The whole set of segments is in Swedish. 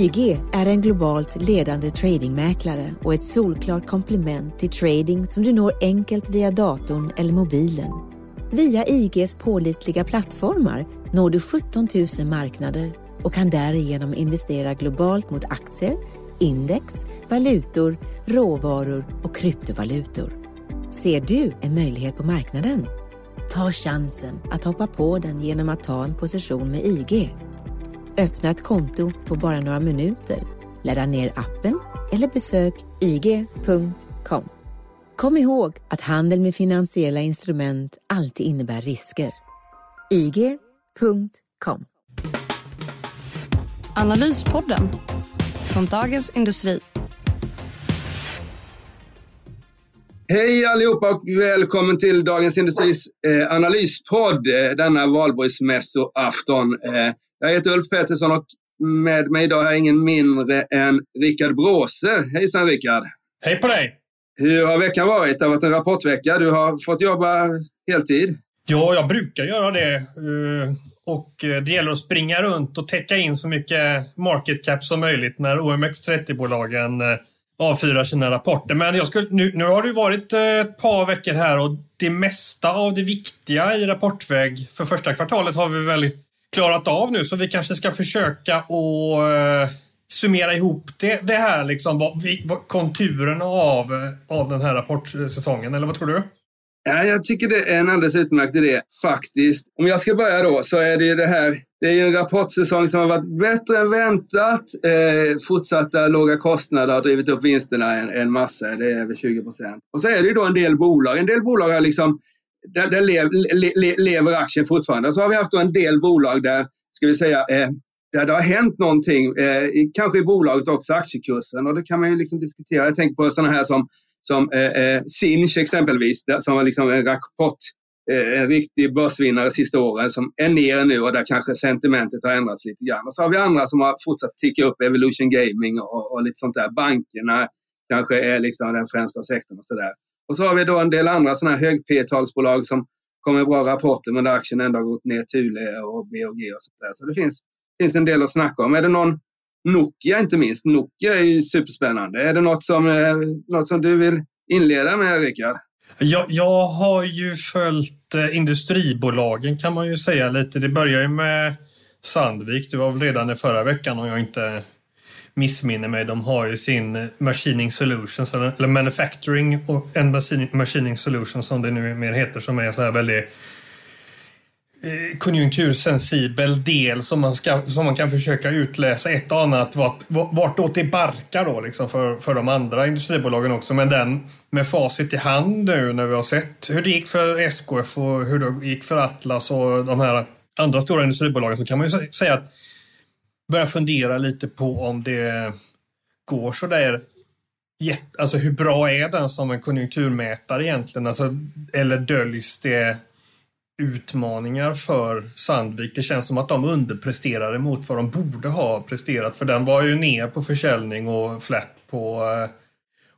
IG är en globalt ledande tradingmäklare och ett solklart komplement till trading som du når enkelt via datorn eller mobilen. Via IGs pålitliga plattformar når du 17 000 marknader och kan därigenom investera globalt mot aktier, index, valutor, råvaror och kryptovalutor. Ser du en möjlighet på marknaden? Ta chansen att hoppa på den genom att ta en position med IG. Öppna ett konto på bara några minuter. Ladda ner appen eller besök ig.com. Kom ihåg att handel med finansiella instrument alltid innebär risker. ig.com Analyspodden från Dagens Industri. Hej allihopa och välkommen till Dagens Industris eh, analyspodd eh, denna valborgsmässoafton. Eh, jag heter Ulf Pettersson och med mig idag är ingen mindre än Rickard Bråse. Hejsan Rickard! Hej på dig! Hur har veckan varit? Det har varit en rapportvecka. Du har fått jobba heltid. Ja, jag brukar göra det. Eh, och eh, det gäller att springa runt och täcka in så mycket market cap som möjligt när OMX30-bolagen eh, avfyrar sina rapporter. Men jag skulle, nu, nu har det varit eh, ett par veckor här och det mesta av det viktiga i rapportväg för första kvartalet har vi väl klarat av nu så vi kanske ska försöka att eh, summera ihop det, det här liksom, vad, vad, konturerna av, eh, av den här rapportsäsongen, eller vad tror du? Ja, jag tycker det är en alldeles utmärkt idé faktiskt. Om jag ska börja då så är det ju det här. Det är ju en rapportsäsong som har varit bättre än väntat. Eh, fortsatta låga kostnader har drivit upp vinsterna en, en massa. Det är över 20 procent. Och så är det ju då en del bolag. En del bolag har liksom där, där lev, le, lever aktien fortfarande. Och så har vi haft en del bolag där, ska vi säga, eh, där det har hänt någonting, eh, kanske i bolaget också, aktiekursen. Och det kan man ju liksom diskutera. Jag tänker på sådana här som som eh, eh, Sinch exempelvis, som var liksom en rapport, eh, en riktig börsvinnare sista åren som är ner nu och där kanske sentimentet har ändrats lite grann. Och så har vi andra som har fortsatt ticka upp, Evolution Gaming och, och lite sånt där. Bankerna kanske är liksom den främsta sektorn och sådär. Och så har vi då en del andra sådana här hög P-talsbolag som kommer med bra rapporter men där aktien ändå har gått ner, Thule och BOG och sånt där. Så det finns, finns en del att snacka om. Är det någon Nokia inte minst. Nokia är ju superspännande. Är det något som, eh, något som du vill inleda med, Rickard? Jag, jag har ju följt eh, industribolagen kan man ju säga lite. Det börjar ju med Sandvik. Det var väl redan i förra veckan om jag inte missminner mig. De har ju sin eh, Machining Solutions, eller Manufacturing en Machining Solutions som det nu mer heter, som är så här väldigt Eh, konjunktursensibel del som man, ska, som man kan försöka utläsa ett och annat vart, vartåt det barkar då liksom för, för de andra industribolagen också. Men den med facit i hand nu när vi har sett hur det gick för SKF och hur det gick för Atlas och de här andra stora industribolagen så kan man ju säga att börja fundera lite på om det går så där Alltså hur bra är den som en konjunkturmätare egentligen? Alltså, eller döljs det utmaningar för Sandvik. Det känns som att de underpresterade mot vad de borde ha presterat. För den var ju ner på försäljning och flätt på eh,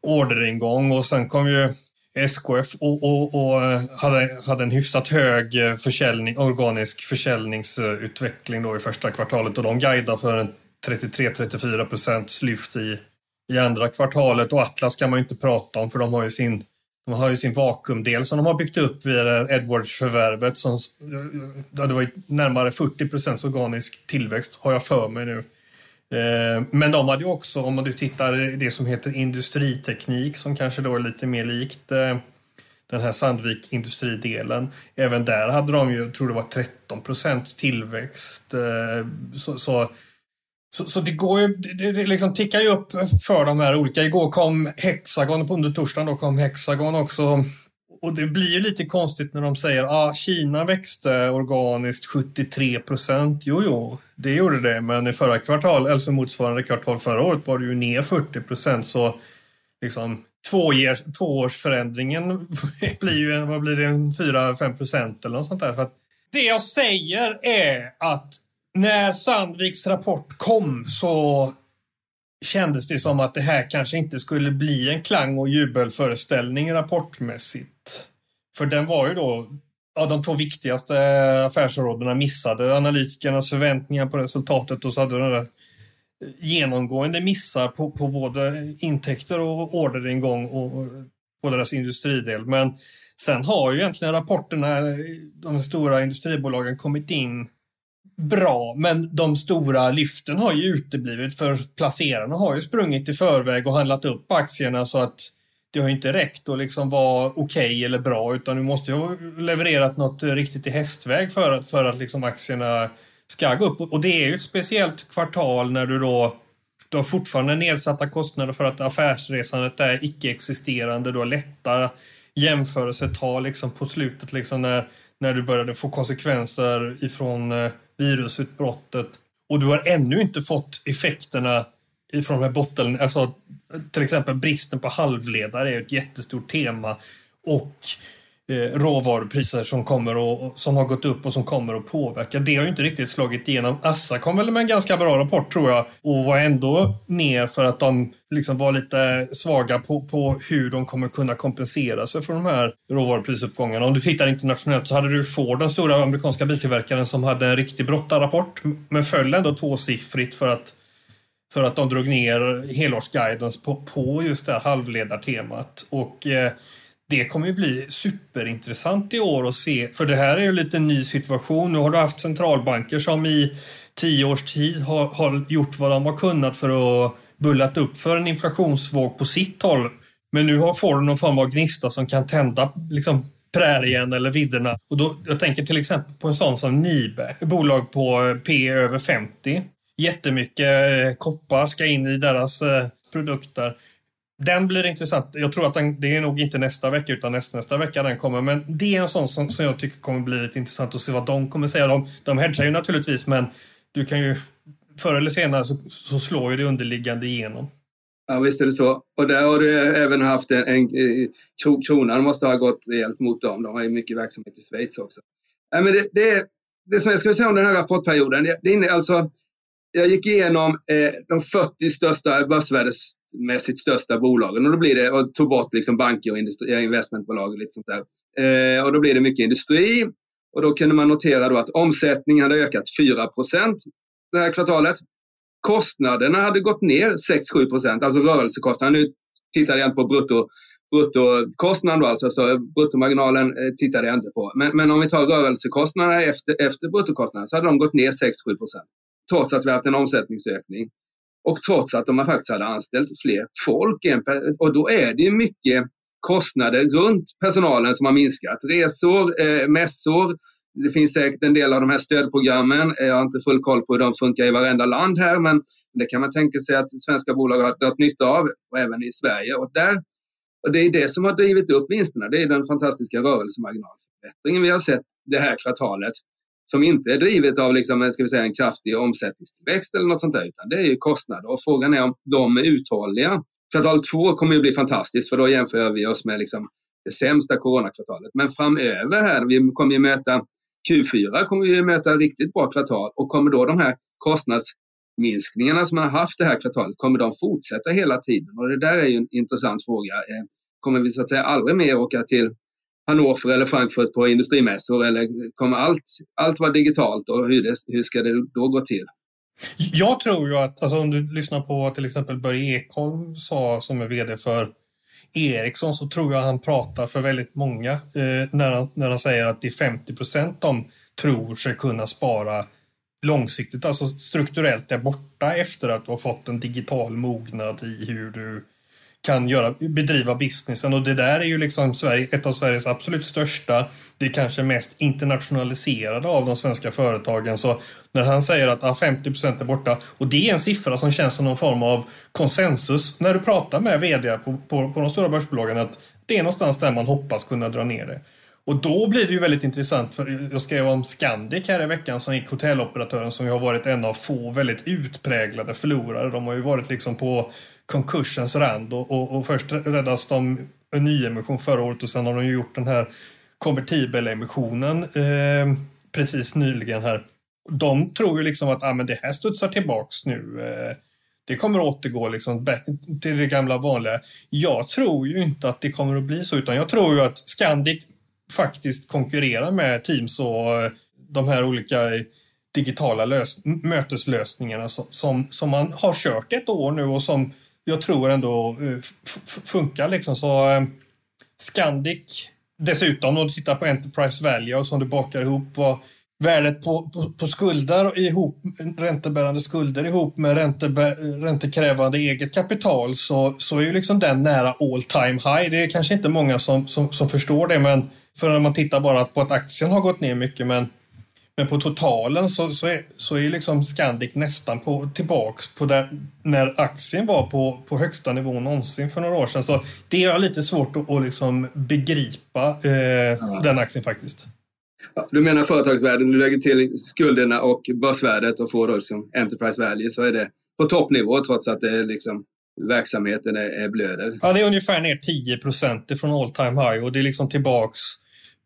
orderingång och sen kom ju SKF och, och, och, eh, hade, hade en hyfsat hög eh, försäljning, organisk försäljningsutveckling då i första kvartalet och de guidar för en 33-34 procents lyft i, i andra kvartalet och Atlas kan man ju inte prata om för de har ju sin de har ju sin vakuumdel som de har byggt upp via Edwards-förvärvet. Som, det var närmare 40 procents organisk tillväxt, har jag för mig nu. Eh, men de hade ju också, om du tittar det som heter industriteknik som kanske då är lite mer likt eh, den här Sandvik industridelen. Även där hade de ju, jag tror det var 13 procents tillväxt. Eh, så, så så, det går ju, det, det liksom tickar ju upp för de här olika. Igår kom Hexagon, på under torsdagen då kom Hexagon också och det blir ju lite konstigt när de säger att ah, Kina växte organiskt 73 procent. Jo, jo, det gjorde det, men i förra kvartal, alltså motsvarande kvartal förra året var det ju ner 40 procent. Så liksom tvåårs, tvåårsförändringen blir ju en, vad blir det, en 4-5 procent eller något sånt där. För att det jag säger är att när Sandviks rapport kom så kändes det som att det här kanske inte skulle bli en klang och jubelföreställning rapportmässigt. För den var ju då, ja, de två viktigaste affärsområdena missade analytikernas förväntningar på resultatet och så hade den där genomgående missar på, på både intäkter och orderingång och, och på deras industridel. Men sen har ju egentligen rapporterna, de stora industribolagen kommit in bra, men de stora lyften har ju uteblivit för placerarna har ju sprungit i förväg och handlat upp aktierna så att det har inte räckt att liksom vara okej okay eller bra utan du måste ju ha levererat något riktigt i hästväg för att, för att liksom aktierna ska gå upp. Och det är ju ett speciellt kvartal när du då du har fortfarande nedsatta kostnader för att affärsresandet är icke-existerande. Du har lätta jämförelsetal liksom på slutet liksom när, när du började få konsekvenser ifrån eh, virusutbrottet. Och du har ännu inte fått effekterna ifrån de här botten, alltså till exempel bristen på halvledare är ett jättestort tema och Eh, råvarupriser som kommer och som har gått upp och som kommer att påverka. Det har ju inte riktigt slagit igenom. Assa kom väl med en ganska bra rapport tror jag och var ändå ner för att de liksom var lite svaga på, på hur de kommer kunna kompensera sig för de här råvaruprisuppgångarna. Om du tittar internationellt så hade du Ford, den stora amerikanska biltillverkaren, som hade en riktig brottarrapport men föll ändå tvåsiffrigt för att för att de drog ner helårsguidance på, på just det här halvledartemat. Och eh, det kommer ju bli superintressant i år att se, för det här är ju lite ny situation. Nu har du haft centralbanker som i tio års tid har, har gjort vad de har kunnat för att bullat upp för en inflationsvåg på sitt håll. Men nu har får du någon form av gnista som kan tända liksom, prärien eller vidderna. Och då, jag tänker till exempel på en sån som Nibe, ett bolag på eh, P över 50. Jättemycket eh, koppar ska in i deras eh, produkter. Den blir intressant. Jag tror att den, det är nog inte nästa vecka utan näst, nästa vecka den kommer. Men det är en sån som, som jag tycker kommer bli lite intressant att se vad de kommer säga. De, de hedgar ju naturligtvis men du kan ju förr eller senare så, så slår ju det underliggande igenom. Ja visst är det så. Och där har du även haft en, en, eh, kronan måste ha gått rejält mot dem. De har ju mycket verksamhet i Schweiz också. Ja, men det, det, det som jag skulle säga om den här rapportperioden, det, det är alltså jag gick igenom eh, de 40 största börsvärdes börsvärdesmässigt största bolagen och då blir det, och tog bort liksom banker och industri, eh, investmentbolag och lite sånt där. Eh, och då blir det mycket industri och då kunde man notera då att omsättningen hade ökat 4 det här kvartalet. Kostnaderna hade gått ner 6-7 procent, alltså rörelsekostnaden. Nu tittade jag inte på brutto, bruttokostnaden då, alltså så bruttomarginalen eh, tittade jag inte på. Men, men om vi tar rörelsekostnaderna efter, efter bruttokostnaden så hade de gått ner 6-7 procent. Trots att vi haft en omsättningsökning. Och trots att de faktiskt hade anställt fler folk. Och då är det mycket kostnader runt personalen som har minskat. Resor, eh, mässor, det finns säkert en del av de här stödprogrammen. Eh, jag har inte full koll på hur de funkar i varenda land här, men det kan man tänka sig att svenska bolag har dragit nytta av, och även i Sverige. Och, där, och det är det som har drivit upp vinsterna. Det är den fantastiska rörelsemarginalförbättringen vi har sett det här kvartalet. Som inte är drivet av liksom, ska vi säga, en kraftig omsättningstillväxt eller något sånt där, utan det är ju kostnader. Och frågan är om de är uthålliga. Kvartal två kommer ju bli fantastiskt, för då jämför vi oss med liksom det sämsta coronakvartalet. Men framöver här, vi kommer ju möta Q4 kommer vi möta riktigt bra kvartal och kommer då de här kostnadsminskningarna som man har haft det här kvartalet, kommer de fortsätta hela tiden? Och det där är ju en intressant fråga. Eh, kommer vi så att säga aldrig mer åka till Hannover eller Frankfurt på industrimässor eller kommer allt, allt vara digitalt och hur, det, hur ska det då gå till? Jag tror ju att, alltså om du lyssnar på vad till exempel Börje Ekholm sa som är VD för Ericsson så tror jag han pratar för väldigt många eh, när, han, när han säger att det är 50 procent de tror sig kunna spara långsiktigt, alltså strukturellt är borta efter att du har fått en digital mognad i hur du kan göra, bedriva businessen och det där är ju liksom Sverige, ett av Sveriges absolut största, det är kanske mest internationaliserade av de svenska företagen. Så när han säger att ah, 50% är borta och det är en siffra som känns som någon form av konsensus när du pratar med vd på, på, på de stora börsbolagen att det är någonstans där man hoppas kunna dra ner det. Och då blir det ju väldigt intressant, för jag skrev om Scandic här i veckan som gick hotelloperatören som ju har varit en av få väldigt utpräglade förlorare. De har ju varit liksom på konkursens rand och, och, och först räddas de en nyemission förra året och sen har de ju gjort den här konvertibelemissionen eh, precis nyligen här. De tror ju liksom att ah, men det här studsar tillbaks nu. Eh, det kommer att återgå liksom till det gamla vanliga. Jag tror ju inte att det kommer att bli så, utan jag tror ju att Scandic faktiskt konkurrera med Teams och eh, de här olika digitala lös möteslösningarna som, som, som, man har kört ett år nu och som jag tror ändå eh, f- funkar. Liksom. Så eh, Scandic, dessutom om du tittar på Enterprise Value och som du bakar ihop vad värdet på, på, på skulder ihop, räntebärande skulder ihop med räntekrävande eget kapital så, så är ju liksom den nära all time high. Det är kanske inte många som, som, som förstår det men för när man tittar bara på att aktien har gått ner mycket men, men på totalen så, så, är, så är liksom Scandic nästan på, tillbaks på där, när aktien var på, på högsta nivå någonsin för några år sedan. Så det är lite svårt att, att liksom begripa eh, ja. den aktien faktiskt. Ja, du menar företagsvärden, du lägger till skulderna och börsvärdet och får då liksom Enterprise Value så är det på toppnivå trots att det är liksom verksamheten är, är blöder. Ja, det är ungefär ner 10 procent från all time high och det är liksom tillbaks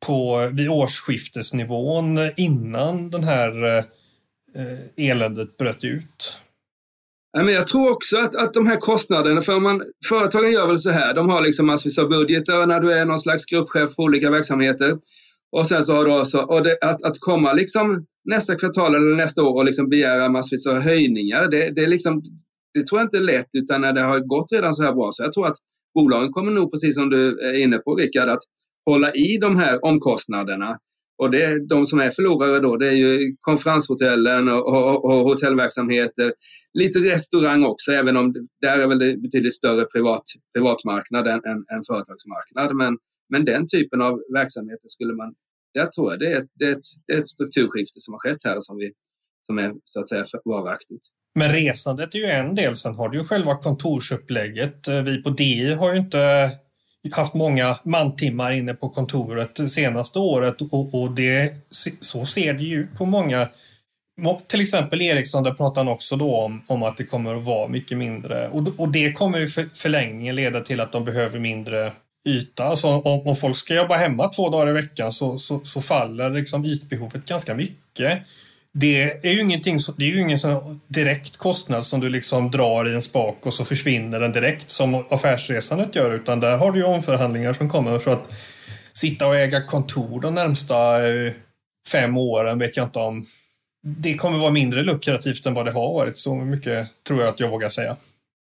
på vid årsskiftesnivån innan den här eh, eländet bröt ut. men jag tror också att, att de här kostnaderna, för man, företagen gör väl så här, de har liksom massvis av budgetar när du är någon slags gruppchef på olika verksamheter. Och sen så har du också, och det, att, att komma liksom nästa kvartal eller nästa år och liksom begära massvis av höjningar, det, det, är liksom, det tror jag inte är lätt utan när det har gått redan så här bra. Så jag tror att bolagen kommer nog, precis som du är inne på Rickard, att hålla i de här omkostnaderna. Och det, de som är förlorare då, det är ju konferenshotellen och, och, och hotellverksamheter. Lite restaurang också, även om där är väl det betydligt större privat, privatmarknad än, än, än företagsmarknad. Men, men den typen av verksamheter skulle man, jag tror jag det är, ett, det, är ett, det är ett strukturskifte som har skett här som, vi, som är så att säga varaktigt. Men resandet är ju en del. Sen har du ju själva kontorsupplägget. Eh, vi på DI har ju inte haft många mantimmar inne på kontoret senaste året och, och det, så ser det ju ut på många. Till exempel Ericsson, där pratar han också då om, om att det kommer att vara mycket mindre. Och, och det kommer i förlängningen leda till att de behöver mindre yta. Alltså om, om folk ska jobba hemma två dagar i veckan så, så, så faller liksom ytbehovet ganska mycket det är ju ingenting, det är ju ingen sån direkt kostnad som du liksom drar i en spak och så försvinner den direkt som affärsresandet gör, utan där har du ju omförhandlingar som kommer. Så att sitta och äga kontor de närmsta eh, fem åren vet jag inte om. Det kommer vara mindre lukrativt än vad det har varit. Så mycket tror jag att jag vågar säga.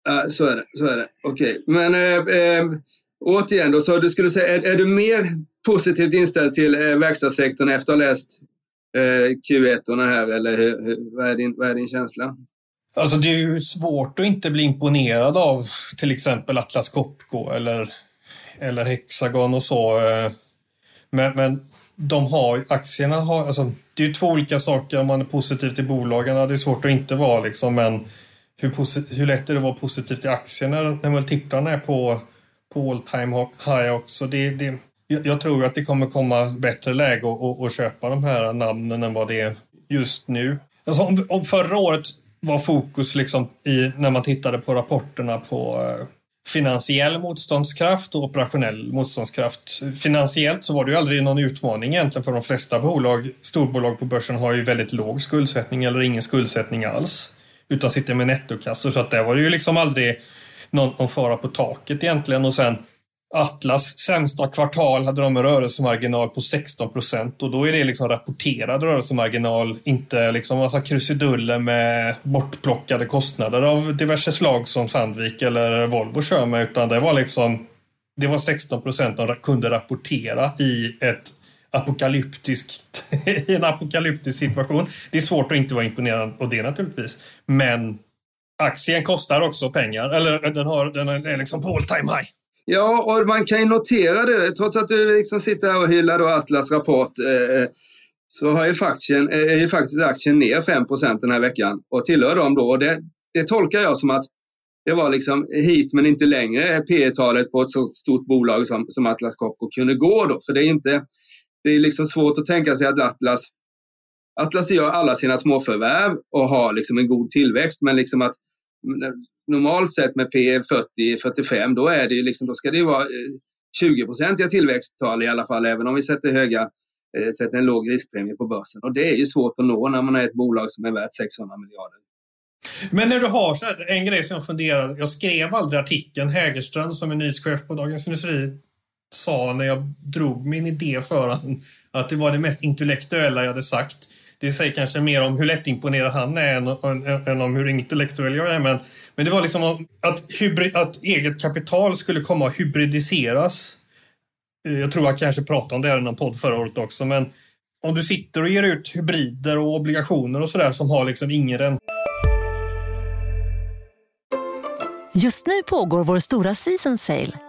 Ja, så är det. Så är det. Okej, okay. men äh, äh, återigen då, så du skulle säga, är, är du mer positivt inställd till äh, verkstadssektorn efter att ha läst Eh, Q1 här eller hur, hur, vad, är din, vad är din känsla? Alltså det är ju svårt att inte bli imponerad av till exempel Atlas Copco eller, eller Hexagon och så. Eh. Men, men de har, aktierna har, alltså, det är ju två olika saker om man är positiv till bolagen. Det är svårt att inte vara liksom, men hur, hur lätt är det att vara positiv till aktierna när multiplarna är på, på all time high också? Det, det, jag, tror att det kommer komma bättre läge att köpa de här namnen än vad det är just nu. Alltså om, om förra året var fokus liksom i, när man tittade på rapporterna på eh, finansiell motståndskraft och operationell motståndskraft. Finansiellt så var det ju aldrig någon utmaning egentligen för de flesta bolag. Storbolag på börsen har ju väldigt låg skuldsättning eller ingen skuldsättning alls. Utan sitter med nettokassor så att där var det ju liksom aldrig någon, någon fara på taket egentligen och sen Atlas sämsta kvartal hade de en rörelsemarginal på 16 procent och då är det liksom rapporterad rörelsemarginal, inte liksom massa krusiduller med bortplockade kostnader av diverse slag som Sandvik eller Volvo kör med, utan det var liksom det var 16 procent de kunde rapportera i ett apokalyptiskt, i en apokalyptisk situation. Det är svårt att inte vara imponerad av det naturligtvis, men aktien kostar också pengar, eller den, har, den är liksom på all time high. Ja, och man kan ju notera det, trots att du liksom sitter här och hyllar då Atlas rapport, eh, eh så har ju aktien, eh, är ju faktiskt aktien ner 5 den här veckan och tillhör dem då. Och det, det tolkar jag som att det var liksom hit men inte längre P talet på ett så stort bolag som, som Atlas Copco kunde gå då. För det är inte, det är liksom svårt att tänka sig att Atlas Atlas gör alla sina småförvärv och har liksom en god tillväxt, men liksom att Eh, normalt sett med P 40-45, då, är det ju liksom, då ska det ju vara eh, 20-procentiga tillväxttal i alla fall, även om vi sätter, höga, eh, sätter en låg riskpremie på börsen. Och det är ju svårt att nå när man är ett bolag som är värt 600 miljarder. Men när du har så här, en grej som jag funderar, jag skrev aldrig artikeln, Hägerström som är nyhetschef på Dagens Industri sa när jag drog min idé för honom att det var det mest intellektuella jag hade sagt. Det säger kanske mer om hur lättimponerad han är än, än, än om hur intellektuell jag är. Men, men det var liksom att, hybrid, att eget kapital skulle komma att hybridiseras. Eh, jag tror jag kanske pratade om det här i någon podd förra året också, men om du sitter och ger ut hybrider och obligationer och sådär som har liksom ingen ränta. Just nu pågår vår stora season sale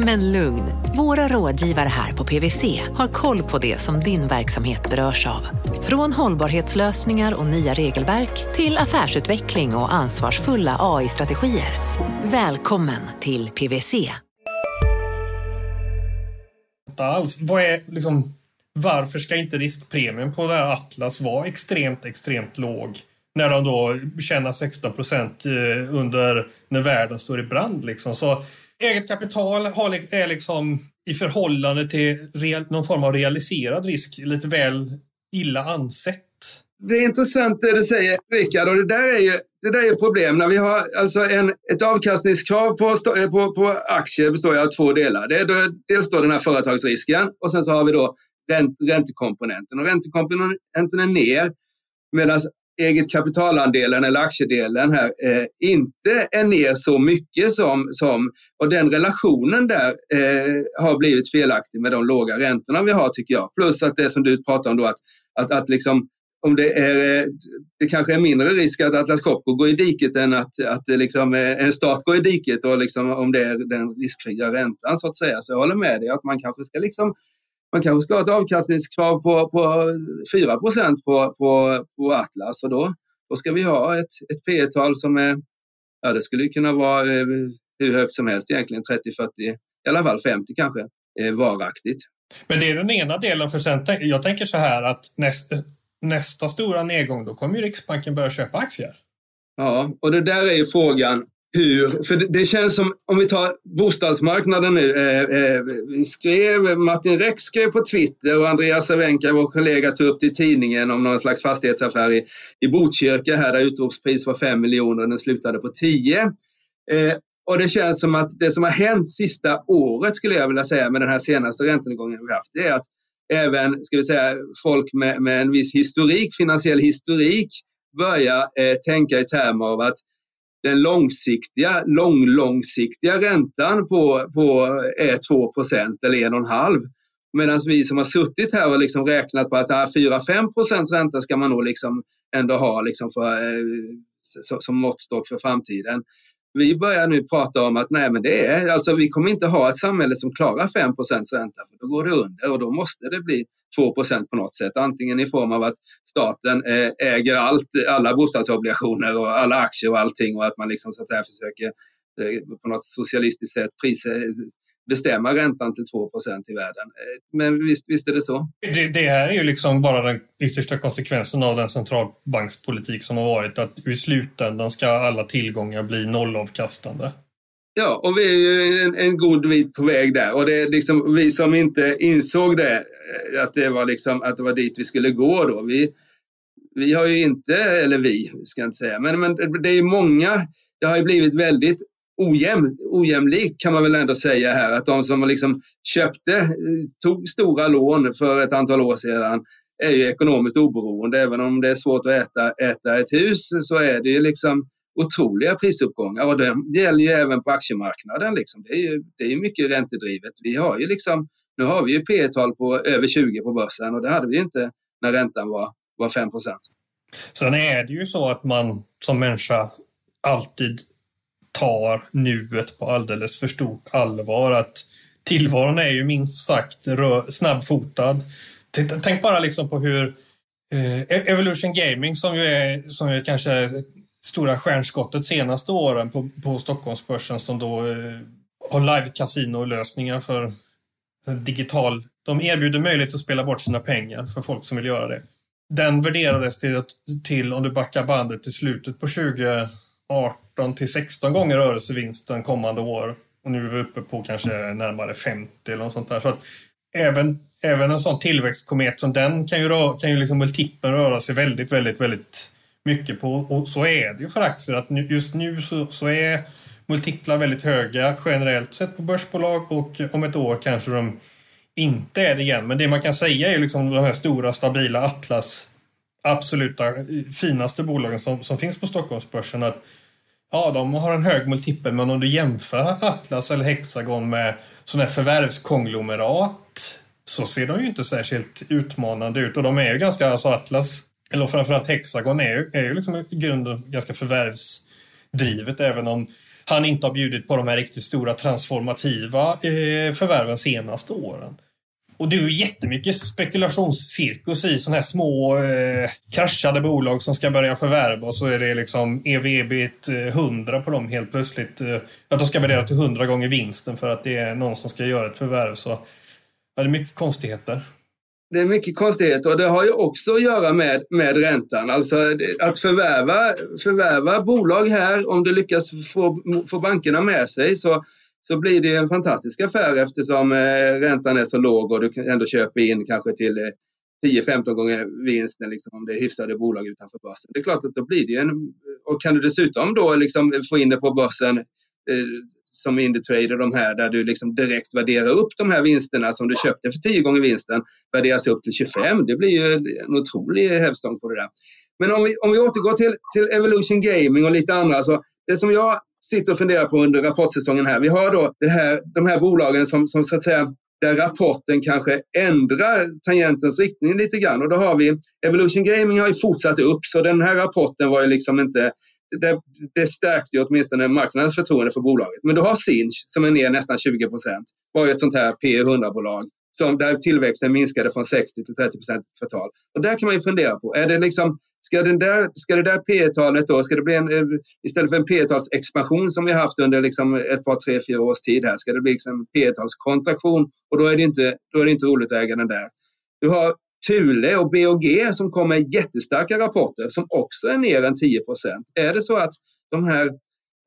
Men lugn, våra rådgivare här på PWC har koll på det som din verksamhet berörs av. Från hållbarhetslösningar och nya regelverk till affärsutveckling och ansvarsfulla AI-strategier. Välkommen till PWC. Alls. Vad är, liksom, varför ska inte riskpremien på det här Atlas vara extremt, extremt låg? När de då tjänar 16 procent eh, under när världen står i brand. Liksom. Så eget kapital är liksom i förhållande till någon form av realiserad risk lite väl illa ansett. Det är intressant det du säger, Rickard. Och det där är ju det där är ett problem. När vi har alltså en, ett avkastningskrav på, eh, på, på aktier består av två delar. Det är då, dels då den här företagsrisken och sen så har vi då ränt, räntekomponenten. Och räntekomponenten är ner medan eget kapitalandelen eller aktiedelen här eh, inte är ner så mycket som, som och den relationen där eh, har blivit felaktig med de låga räntorna vi har tycker jag. Plus att det som du pratar om då att, att, att liksom om det, är, eh, det kanske är mindre risk att Atlas Copco går i diket än att, att liksom eh, en stat går i diket och liksom om det är den riskfria räntan så att säga. Så jag håller med dig att man kanske ska liksom man kanske ska ha ett avkastningskrav på, på 4 på, på, på Atlas och då, då ska vi ha ett, ett P tal som är, ja det skulle kunna vara eh, hur högt som helst egentligen, 30, 40, i alla fall 50 kanske, eh, varaktigt. Men det är den ena delen, för sen, jag tänker så här att näst, nästa stora nedgång, då kommer ju Riksbanken börja köpa aktier. Ja, och det där är ju frågan hur, för det, det, känns som, om vi tar bostadsmarknaden nu, eh, eh, vi skrev, Martin Rex skrev på Twitter och Andreas Cervenka, vår kollega, tog upp det i tidningen om någon slags fastighetsaffär i, i Botkyrka här där utropspris var 5 miljoner och den slutade på 10. Eh, och det känns som att det som har hänt sista året skulle jag vilja säga med den här senaste räntenedgången vi haft, det är att även ska vi säga, folk med, med en viss historik, finansiell historik, börjar eh, tänka i termer av att den långsiktiga, lång, långsiktiga räntan på, på är 2% eller 1,5 Medan vi som har suttit här och liksom räknat på att 4-5% ränta ska man nog liksom ändå ha liksom för, eh, som måttstock för framtiden. Vi börjar nu prata om att nej, men det är, alltså, vi kommer inte ha ett samhälle som klarar 5% ränta, för då går det under och då måste det bli 2% på något sätt. Antingen i form av att staten eh, äger allt, alla bostadsobligationer och alla aktier och allting och att man liksom så att här försöker eh, på något socialistiskt sätt pris, eh, bestämma räntan till 2% i världen. Eh, men visst, visst är det så. Det, det, här är ju liksom bara den yttersta konsekvensen av den centralbankspolitik som har varit att i slutändan ska alla tillgångar bli nollavkastande. Ja, och vi är ju en, en god bit på väg där och det är liksom vi som inte insåg det, eh, att det var liksom att det var dit vi skulle gå då. Vi, vi har ju inte, eller vi ska jag inte säga, men, men det är många, det har ju blivit väldigt ojäm, ojämlikt kan man väl ändå säga här. Att de som liksom köpte, eh, tog stora lån för ett antal år sedan är ju ekonomiskt oberoende. Även om det är svårt att äta, äta ett hus så är det ju liksom otroliga prisuppgångar och det gäller ju även på aktiemarknaden. Liksom. Det, är ju, det är mycket räntedrivet. Vi har ju liksom, nu har vi ju P tal på över 20 på börsen och det hade vi ju inte när räntan var, var 5. Sen är det ju så att man som människa alltid tar nuet på alldeles för stort allvar. Att tillvaron är ju minst sagt snabbfotad. Tänk bara liksom på hur eh, e-, Evolution Gaming som ju är, som ju kanske stora stjärnskottet senaste åren på, på Stockholmsbörsen som då eh, har live kasinolösningar för, för digital. De erbjuder möjlighet att spela bort sina pengar för folk som vill göra det. Den värderades till, till om du backar bandet till slutet på 2018 till 16 gånger rörelsevinsten kommande år. Och nu är vi uppe på kanske närmare 50 eller något sånt där. Så att även, även en sån tillväxtkomet som den kan ju, röra, kan ju liksom multipeln röra sig väldigt, väldigt, väldigt mycket på. Och så är det ju för aktier. Att just nu så, så är multiplar väldigt höga generellt sett på börsbolag och om ett år kanske de inte är det igen. Men det man kan säga är liksom de här stora stabila Atlas absoluta eh, finaste bolagen som, som finns på Stockholmsbörsen. Att, ja, de har en hög multipel men om du jämför Atlas eller Hexagon med sådana här förvärvskonglomerat så ser de ju inte särskilt utmanande ut och de är ju ganska, alltså Atlas eller framförallt Hexagon är ju, är ju liksom i grunden ganska förvärvsdrivet även om han inte har bjudit på de här riktigt stora transformativa eh, förvärven senaste åren. Och det är ju jättemycket spekulationscirkus i sådana här små eh, kraschade bolag som ska börja förvärva och så är det liksom ev-ebit 100 eh, på dem helt plötsligt. Eh, att de ska värdera till 100 gånger vinsten för att det är någon som ska göra ett förvärv. Så ja, det är mycket konstigheter. Det är mycket konstigheter och det har ju också att göra med, med räntan. Alltså att förvärva, förvärva bolag här, om du lyckas få, få bankerna med sig så så blir det en fantastisk affär eftersom eh, räntan är så låg och du ändå köper in kanske till eh, 10-15 gånger vinsten liksom, om det är hyfsade bolag utanför börsen. Det är klart att då blir det en... Och kan du dessutom då liksom få in det på börsen eh, som Indutrade och de här där du liksom direkt värderar upp de här vinsterna som du köpte för 10 gånger vinsten värderas upp till 25. Det blir ju en otrolig hävstång på det där. Men om vi, om vi återgår till, till Evolution Gaming och lite andra. Så det som jag sitter och funderar på under rapportsäsongen här. Vi har då det här, de här bolagen som, som så att säga där rapporten kanske ändrar tangentens riktning lite grann. Och då har vi Evolution Gaming har ju fortsatt upp så den här rapporten var ju liksom inte det, det stärkte ju åtminstone marknadens förtroende för bolaget. Men du har Sinch som är ner nästan 20 procent. var ju ett sånt här P100-bolag som där tillväxten minskade från 60 till 30 procent i kvartal. Och där kan man ju fundera på, är det liksom Ska, den där, ska det där P talet då, ska det bli en, eh, istället för en P talsexpansion som vi haft under liksom ett par, tre, fyra års tid här, ska det bli liksom en P talskontraktion och då är, det inte, då är det inte roligt att äga den där. Du har Thule och BOG som kommer med jättestarka rapporter som också är ner än 10% Är det så att de här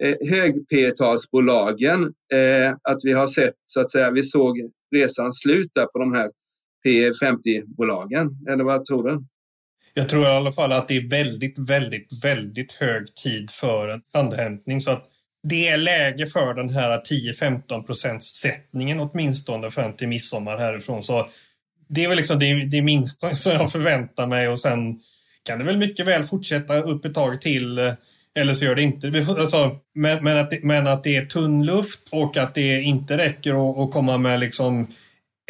eh, hög P talsbolagen, eh, att vi har sett så att säga, vi såg resan sluta på de här P50-bolagen? Eller vad tror du? Jag tror i alla fall att det är väldigt, väldigt, väldigt hög tid för en andhämtning. Så att det är läge för den här 10-15 procents sättningen åtminstone fram till midsommar härifrån. Så det är väl liksom det, det minsta som jag förväntar mig och sen kan det väl mycket väl fortsätta upp ett tag till eh, eller så gör det inte. Alltså, men, men, att det, men att det är tunn luft och att det inte räcker att, att komma med liksom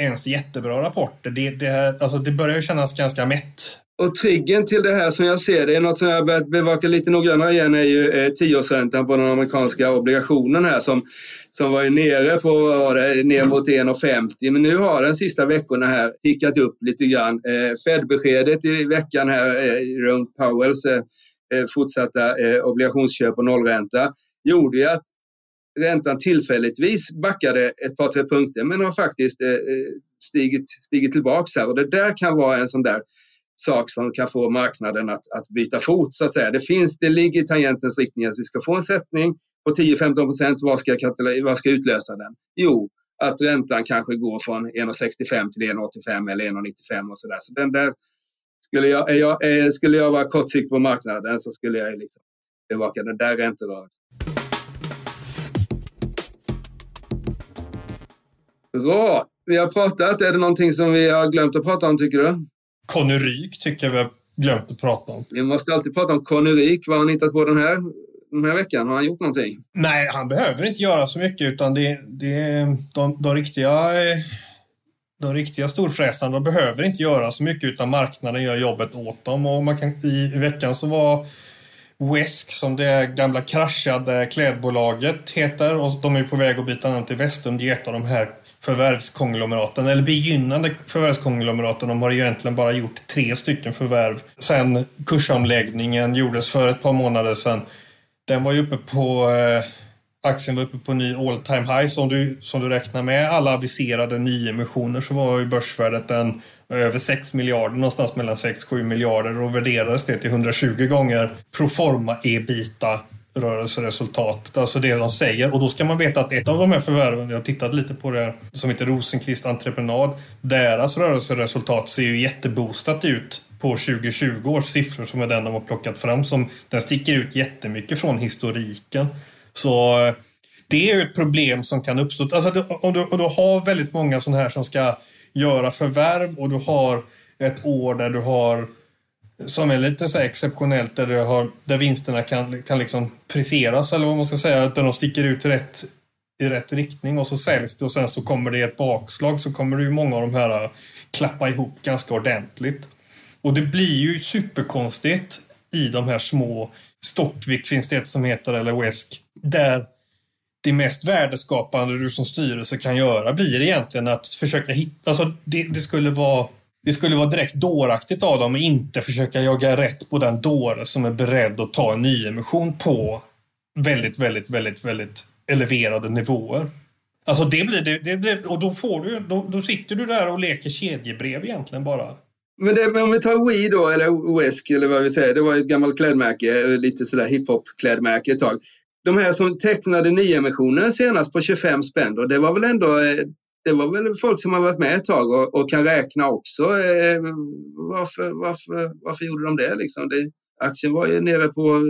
ens jättebra rapporter. Det, det, alltså, det börjar kännas ganska mätt och triggen till det här som jag ser det, är något som jag börjat bevaka lite noggrannare igen, är ju eh, tioårsräntan på den amerikanska obligationen här som, som var ju nere på, var det, ner mot 1,50 men nu har den sista veckorna här tickat upp lite grann. Eh, Fed-beskedet i veckan här eh, runt Powells eh, eh, fortsatta eh, obligationsköp och nollränta gjorde ju att räntan tillfälligtvis backade ett par, tre punkter men har faktiskt eh, eh stigit, stigit tillbaka. här och det där kan vara en sån där sak som kan få marknaden att, att byta fot så att säga. Det, finns, det ligger i tangentens riktning att vi ska få en sättning på 10-15 procent. Vad ska, vad ska utlösa den? Jo, att räntan kanske går från 1,65 till 1,85 eller 1,95 och sådär. Så den där skulle jag, jag, skulle jag vara kortsiktig på marknaden så skulle jag liksom bevaka den där ränterörelsen. Bra! Vi har pratat. Är det någonting som vi har glömt att prata om tycker du? Conny Ryk tycker jag vi har glömt att prata om. Vi måste alltid prata om Conny Ryk. Vad har han hittat på den här, den här veckan? Har han gjort någonting? Nej, han behöver inte göra så mycket utan det, det de, de riktiga de riktiga storfräsarna behöver inte göra så mycket utan marknaden gör jobbet åt dem. Och man kan, i, I veckan så var Wesk, som det gamla kraschade klädbolaget heter, och de är på väg att byta namn till Vestum. Det är ett av de här förvärvskonglomeraten, eller begynnande förvärvskonglomeraten. De har egentligen bara gjort tre stycken förvärv sen kursomläggningen gjordes för ett par månader sedan. Den var ju uppe på eh, aktien var uppe på ny all time high. Så om du, som du räknar med alla aviserade nyemissioner så var ju börsvärdet den över 6 miljarder, någonstans mellan 6-7 miljarder och värderades det till 120 gånger proforma ebita rörelseresultatet, alltså det de säger. Och då ska man veta att ett av de här förvärven, jag har tittat lite på det, här som heter Rosenqvist Entreprenad, deras rörelseresultat ser ju jätteboostat ut på 2020 års siffror som är den de har plockat fram. Som, den sticker ut jättemycket från historiken. Så det är ju ett problem som kan uppstå. Alltså, om, du, om du har väldigt många sådana här som ska göra förvärv och du har ett år där du har som är lite så exceptionellt där, du har, där vinsterna kan, kan liksom friseras eller vad man ska säga, där de sticker ut i rätt, i rätt riktning och så säljs det och sen så kommer det ett bakslag så kommer det ju många av de här äh, klappa ihop ganska ordentligt. Och det blir ju superkonstigt i de här små Stockvik finns det ett som heter, eller Wesk, där det mest värdeskapande du som styrelse kan göra blir egentligen att försöka hitta... Alltså det, det, skulle vara, det skulle vara direkt dåraktigt av dem att inte försöka jaga rätt på den dåre som är beredd att ta en nyemission på väldigt, väldigt, väldigt, väldigt eleverade nivåer. Alltså det blir det, det blir, och då får du, då, då sitter du där och leker kedjebrev egentligen bara. Men, det, men om vi tar Wii då, eller Wesk eller vad vi säger, det var ett gammalt klädmärke, eh, lite sådär hiphop-klädmärke ett tag. De här som tecknade nyemissionen senast på 25 spänn då, det var väl ändå eh, det var väl folk som har varit med ett tag och, och kan räkna också. Eh, varför, varför, varför gjorde de det? Liksom? det? Aktien var ju nere på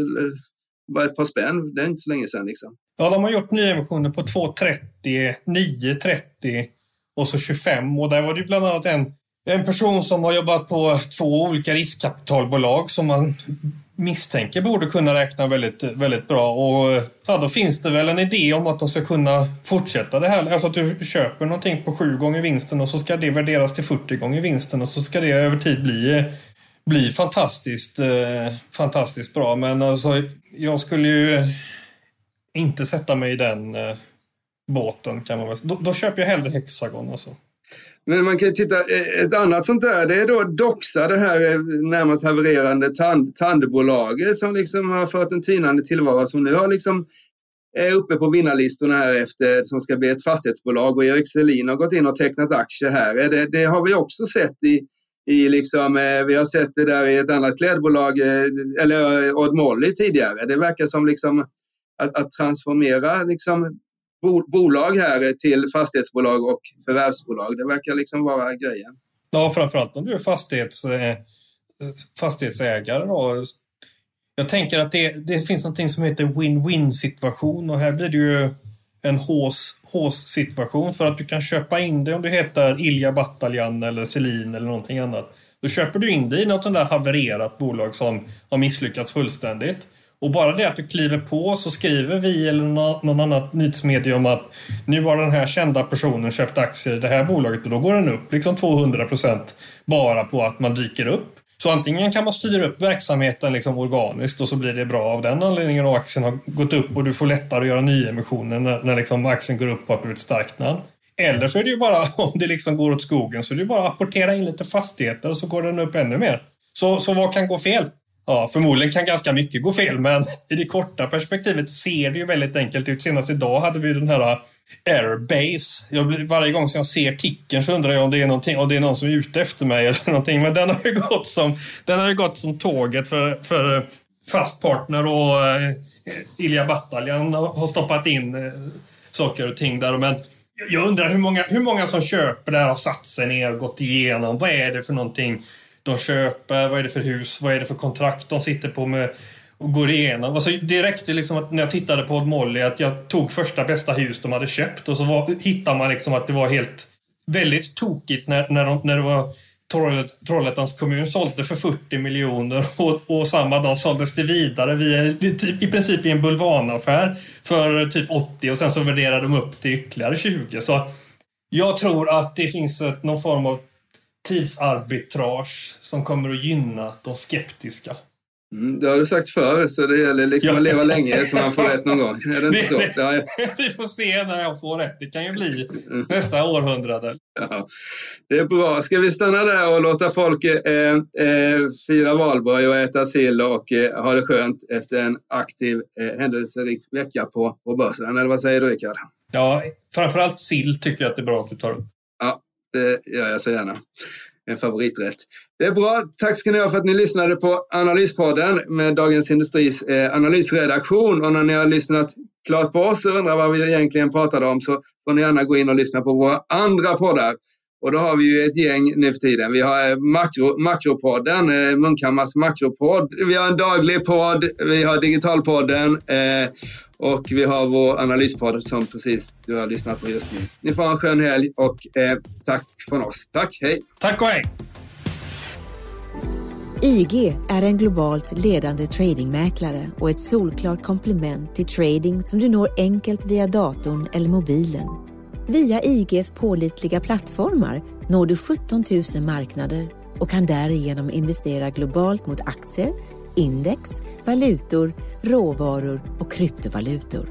bara ett par spänn, det är inte så länge sedan. Liksom. Ja, de har gjort nyemissioner på 2,30, 9,30 och så 25 och där var det bland annat en en person som har jobbat på två olika riskkapitalbolag som man misstänker borde kunna räkna väldigt, väldigt bra. Och ja, då finns det väl en idé om att de ska kunna fortsätta det här. Alltså att du köper någonting på sju gånger vinsten och så ska det värderas till 40 gånger vinsten och så ska det över tid bli, bli fantastiskt, eh, fantastiskt bra. Men alltså, jag skulle ju inte sätta mig i den eh, båten kan man väl. Då, då köper jag hellre Hexagon alltså. Men man kan titta, eh, ett annat sånt där, det är då Doxa, det här eh, närmast havererande tand, tandbolaget som liksom har fört en tynande tillvaro som nu har liksom är uppe på vinnarlistorna här efter som ska bli ett fastighetsbolag och Erik Selin har gått in och tecknat aktier här. Det, det har vi också sett i, i liksom, vi har sett det där i ett annat klädbolag, eller Odd Molly tidigare. Det verkar som liksom att, att transformera liksom bolag här till fastighetsbolag och förvärvsbolag. Det verkar liksom vara grejen. Ja, framförallt om du är fastighets, eh, fastighetsägare. Då. Jag tänker att det, det finns något som heter win-win situation och här blir det ju en hås-situation för att du kan köpa in det om du heter Ilja Bataljan eller Selin eller någonting annat. Då köper du in dig i något sånt där havererat bolag som har misslyckats fullständigt. Och bara det att du kliver på så skriver vi eller någon annat nyhetsmedium att nu har den här kända personen köpt aktier i det här bolaget och då går den upp liksom 200 procent bara på att man dyker upp. Så antingen kan man styra upp verksamheten liksom organiskt och så blir det bra av den anledningen och aktien har gått upp och du får lättare att göra nyemissioner när, när liksom aktien går upp och har blivit starkt namn. Eller så är det ju bara, om det liksom går åt skogen, så är det bara att apportera in lite fastigheter och så går den upp ännu mer. Så, så vad kan gå fel? Ja, förmodligen kan ganska mycket gå fel, men i det korta perspektivet ser det ju väldigt enkelt ut. Senast idag hade vi den här äh, Airbase. Jag, varje gång som jag ser ticken så undrar jag om det är någonting, om det är någon som är ute efter mig eller någonting. Men den har ju gått som, den har ju gått som tåget för, för äh, Fast Partner och eh, Ilja Bataljan har stoppat in eh, saker och ting där. Men jag undrar hur många, hur många som köper det här har satt sig ner och gått igenom. Vad är det för någonting? De köper, vad är det för hus, vad är det för kontrakt de sitter på med och går igenom. Alltså, det räckte liksom att när jag tittade på Molly att jag tog första bästa hus de hade köpt och så var, hittade man liksom att det var helt väldigt tokigt när, när, de, när det var Trollhättans kommun sålde för 40 miljoner och, och samma dag såldes det vidare via, typ, i princip i en bulvanaffär för typ 80 och sen så värderade de upp till ytterligare 20. Så Jag tror att det finns ett, någon form av tidsarbitrage som kommer att gynna de skeptiska. Mm, det har du sagt förr, så det gäller liksom att leva länge så man får rätt någon gång. Är det inte så? Det, ja. Vi får se när jag får rätt. Det kan ju bli mm. nästa århundrade. Ja, det är bra. Ska vi stanna där och låta folk eh, eh, fira valborg och äta sill och eh, ha det skönt efter en aktiv, eh, händelserik vecka på, på börsen? Eller vad säger du, Rickard? Ja, framförallt sill tycker jag att det är bra att du tar upp. Det gör jag så gärna en favoriträtt. Det är bra. Tack ska ni ha för att ni lyssnade på Analyspodden med Dagens Industris eh, analysredaktion. Och när ni har lyssnat klart på oss och undrar vad vi egentligen pratade om så får ni gärna gå in och lyssna på våra andra poddar. Och då har vi ju ett gäng nu för tiden. Vi har eh, makro, Makropodden, eh, Munkhammars makropodd. Vi har en daglig podd, vi har Digitalpodden eh, och vi har vår analyspodd som precis du har lyssnat på just nu. Ni får ha en skön helg och eh, tack från oss. Tack, hej! Tack och hej! IG är en globalt ledande tradingmäklare och ett solklart komplement till trading som du når enkelt via datorn eller mobilen. Via IGs pålitliga plattformar når du 17 000 marknader och kan därigenom investera globalt mot aktier, index, valutor, råvaror och kryptovalutor.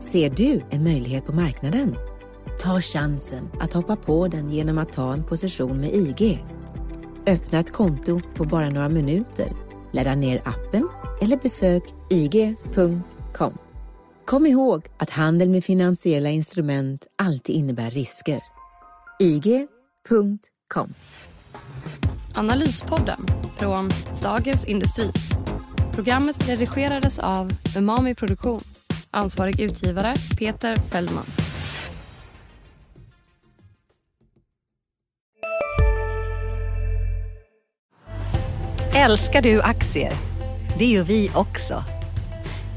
Ser du en möjlighet på marknaden? Ta chansen att hoppa på den genom att ta en position med IG. Öppna ett konto på bara några minuter. Ladda ner appen eller besök ig.com. Kom ihåg att handel med finansiella instrument alltid innebär risker. IG.com Analyspodden från Dagens Industri. Programmet redigerades av Umami Produktion. Ansvarig utgivare Peter Fellman. Älskar du aktier? Det gör vi också.